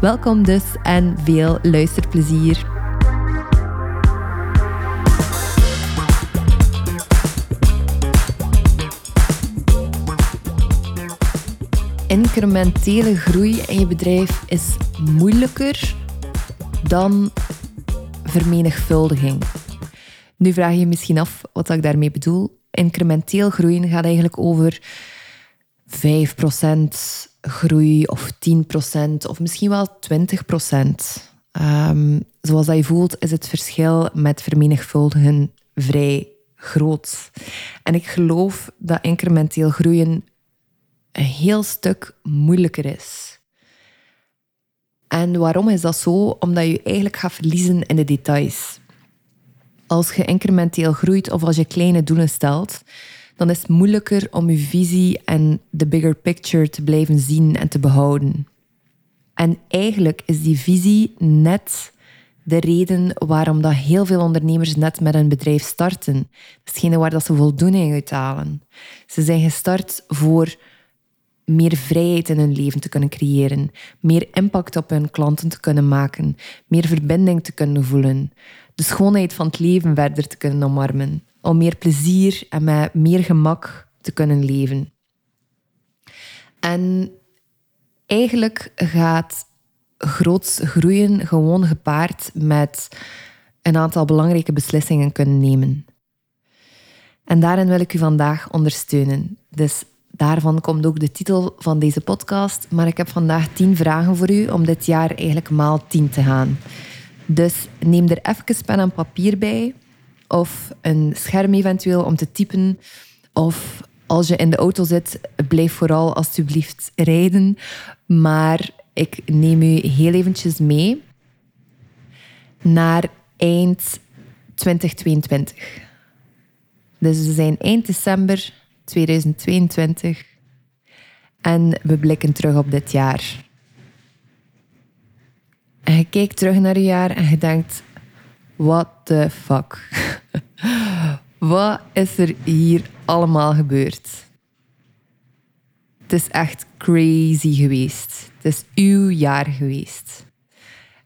Welkom dus en veel luisterplezier. Incrementele groei in je bedrijf is moeilijker dan vermenigvuldiging. Nu vraag je je misschien af wat ik daarmee bedoel. Incrementeel groeien gaat eigenlijk over 5% groei of 10% of misschien wel 20%. Um, ehm, zoals dat je voelt, is het verschil met vermenigvuldigen vrij groot. En ik geloof dat incrementeel groeien een heel stuk moeilijker is. En waarom is dat zo? Omdat je eigenlijk gaat verliezen in de details. Als je incrementeel groeit of als je kleine doelen stelt, dan is het moeilijker om je visie en de bigger picture te blijven zien en te behouden. En eigenlijk is die visie net de reden waarom dat heel veel ondernemers net met een bedrijf starten. Datgene waar dat ze voldoening uit halen. Ze zijn gestart voor meer vrijheid in hun leven te kunnen creëren, meer impact op hun klanten te kunnen maken, meer verbinding te kunnen voelen, de schoonheid van het leven verder te kunnen omarmen om meer plezier en met meer gemak te kunnen leven. En eigenlijk gaat groots groeien gewoon gepaard met een aantal belangrijke beslissingen kunnen nemen. En daarin wil ik u vandaag ondersteunen. Dus daarvan komt ook de titel van deze podcast. Maar ik heb vandaag tien vragen voor u om dit jaar eigenlijk maal tien te gaan. Dus neem er even pen en papier bij of een scherm eventueel om te typen. Of als je in de auto zit, blijf vooral alsjeblieft rijden. Maar ik neem u heel eventjes mee naar eind 2022. Dus we zijn eind december 2022 en we blikken terug op dit jaar. En je kijkt terug naar je jaar en je denkt: what the fuck? Wat is er hier allemaal gebeurd? Het is echt crazy geweest. Het is uw jaar geweest.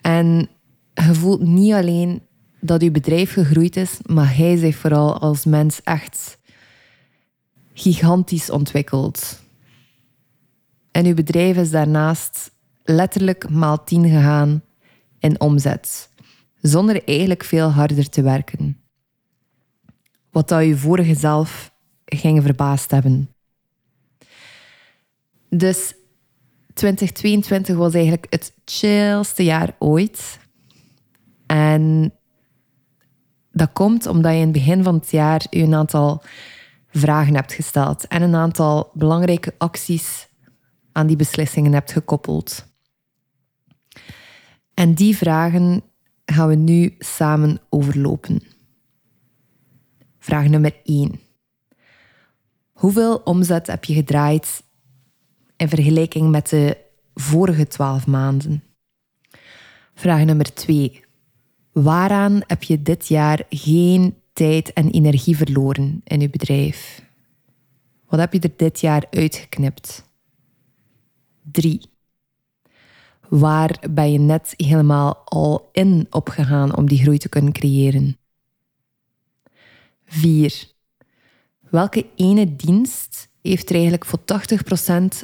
En je voelt niet alleen dat uw bedrijf gegroeid is, maar hij zich vooral als mens echt gigantisch ontwikkeld. En uw bedrijf is daarnaast letterlijk maal tien gegaan in omzet zonder eigenlijk veel harder te werken. Wat dat je vorige zelf ging verbaasd hebben. Dus 2022 was eigenlijk het chillste jaar ooit. En dat komt omdat je in het begin van het jaar je een aantal vragen hebt gesteld en een aantal belangrijke acties aan die beslissingen hebt gekoppeld. En die vragen gaan we nu samen overlopen. Vraag nummer 1. Hoeveel omzet heb je gedraaid in vergelijking met de vorige 12 maanden? Vraag nummer 2. Waaraan heb je dit jaar geen tijd en energie verloren in je bedrijf? Wat heb je er dit jaar uitgeknipt? 3. Waar ben je net helemaal al in opgegaan om die groei te kunnen creëren? 4. Welke ene dienst heeft er eigenlijk voor 80%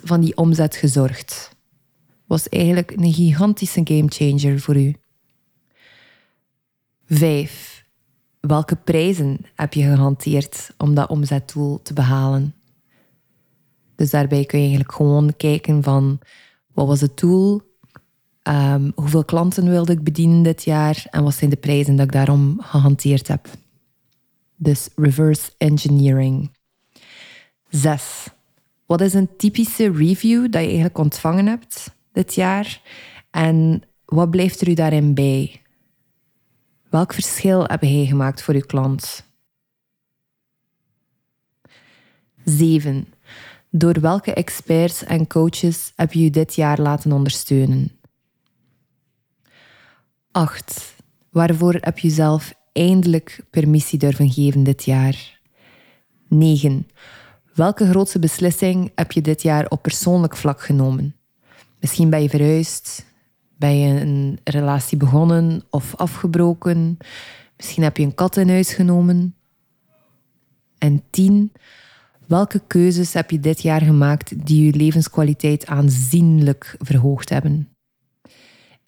van die omzet gezorgd? Was eigenlijk een gigantische gamechanger voor u. 5. Welke prijzen heb je gehanteerd om dat omzetdoel te behalen? Dus daarbij kun je eigenlijk gewoon kijken van wat was het doel, Ehm, hoeveel klanten wilde ik bedienen dit jaar en wat zijn de prijzen dat ik daarom gehanteerd heb. Dus reverse engineering. Zes. Wat is een typische review dat je eigenlijk ontvangen hebt dit jaar? En wat blijft er u daarin bij? Welk verschil heb jij gemaakt voor uw klant? 7. Door welke experts en coaches heb je je dit jaar laten ondersteunen? 8. Waarvoor heb je zelf eindelijk permissie durven geven dit jaar? 9. Welke grootste beslissing heb je dit jaar op persoonlijk vlak genomen? Misschien ben je verhuisd, ben je een relatie begonnen of afgebroken. Misschien heb je een kat in huis genomen. En 10. Welke keuzes heb je dit jaar gemaakt die je levenskwaliteit aanzienlijk verhoogd hebben?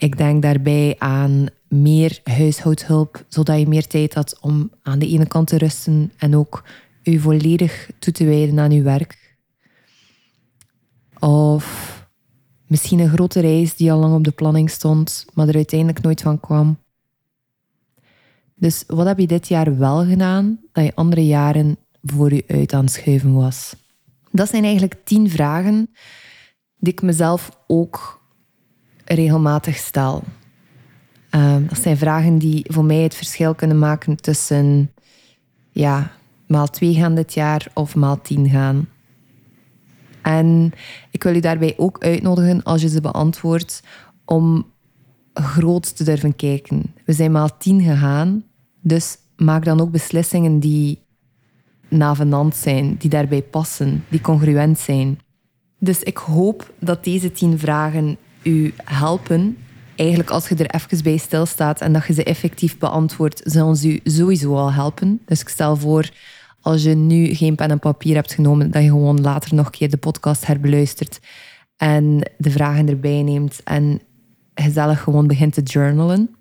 Ik denk daarbij aan meer huishoudhulp, zodat je meer tijd had om aan de ene kant te rusten en ook je volledig toe te wijden aan je werk. Of misschien een grote reis die al lang op de planning stond, maar er uiteindelijk nooit van kwam. Dus wat heb je dit jaar wel gedaan dat je andere jaren voor je uit aan schuiven was? Dat zijn eigenlijk tien vragen die ik mezelf ook regelmatig stel. Ehm, dat zijn vragen die voor mij het verschil kunnen maken tussen ja, maal twee gaan dit jaar of maal tien gaan. En ik wil u daarbij ook uitnodigen, als je ze beantwoordt, om groot te durven kijken. We zijn maal tien gegaan, dus maak dan ook beslissingen die navenant zijn, die daarbij passen, die congruent zijn. Dus ik hoop dat deze tien vragen u helpen. Eigenlijk als je er even bij stilstaat en dat je ze effectief beantwoordt, zullen ze u sowieso al helpen. Dus ik stel voor, als je nu geen pen en papier hebt genomen, dat je gewoon later nog een keer de podcast herbeluistert en de vragen erbij neemt en gezellig gewoon begint te journalen.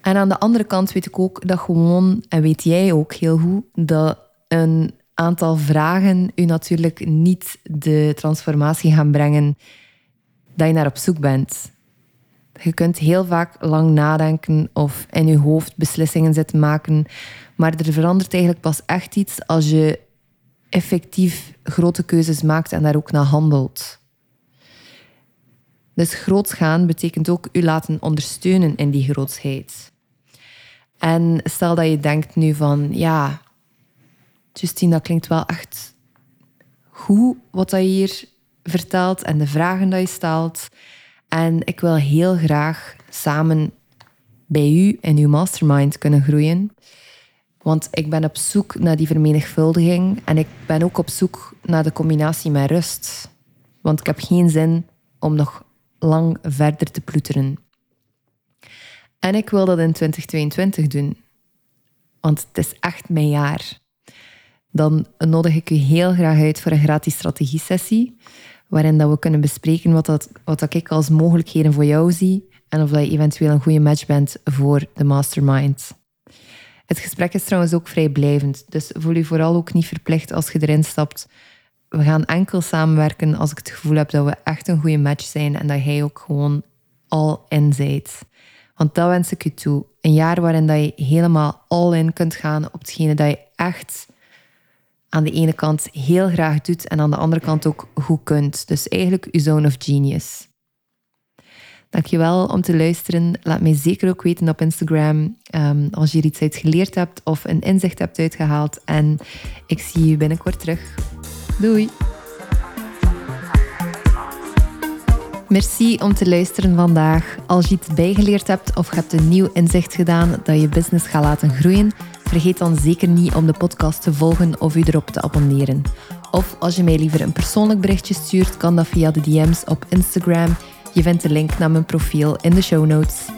En aan de andere kant weet ik ook dat gewoon, en weet jij ook heel goed, dat een aantal vragen u natuurlijk niet de transformatie gaan brengen dat je naar op zoek bent. Je kunt heel vaak lang nadenken of in je hoofd beslissingen zitten maken, maar er verandert eigenlijk pas echt iets als je effectief grote keuzes maakt en daar ook naar handelt. Dus groots gaan betekent ook u laten ondersteunen in die grootsheid. En stel dat je denkt nu van, ja, Justine, dat klinkt wel echt goed wat je hier vertelt en de vragen die je stelt. En ik wil heel graag samen bij u en uw mastermind kunnen groeien. Want ik ben op zoek naar die vermenigvuldiging en ik ben ook op zoek naar de combinatie met rust. Want ik heb geen zin om nog lang verder te ploeteren. En ik wil dat in 2022 doen. Want het is echt mijn jaar. Dan nodig ik u heel graag uit voor een gratis strategie-sessie, waarin dat we kunnen bespreken wat, dat, wat dat ik als mogelijkheden voor jou zie en of dat je eventueel een goede match bent voor de mastermind. Het gesprek is trouwens ook vrijblijvend, dus voel je vooral ook niet verplicht als je erin stapt. We gaan enkel samenwerken als ik het gevoel heb dat we echt een goede match zijn en dat jij ook gewoon all in zijt. Want dat wens ik je toe. Een jaar waarin dat je helemaal all in kunt gaan op hetgene dat je echt aan de ene kant heel graag doet en aan de andere kant ook goed kunt. Dus eigenlijk je zone of genius. Dankjewel om te luisteren. Laat mij zeker ook weten op Instagram um, als je er iets uit geleerd hebt of een inzicht hebt uitgehaald. En ik zie je binnenkort terug. Doei! Merci om te luisteren vandaag. Als je iets bijgeleerd hebt of hebt een nieuw inzicht gedaan dat je business gaat laten groeien, vergeet dan zeker niet om de podcast te volgen of u erop te abonneren. Of als je mij liever een persoonlijk berichtje stuurt, kan dat via de DM's op Instagram. Je vindt de link naar mijn profiel in de show notes.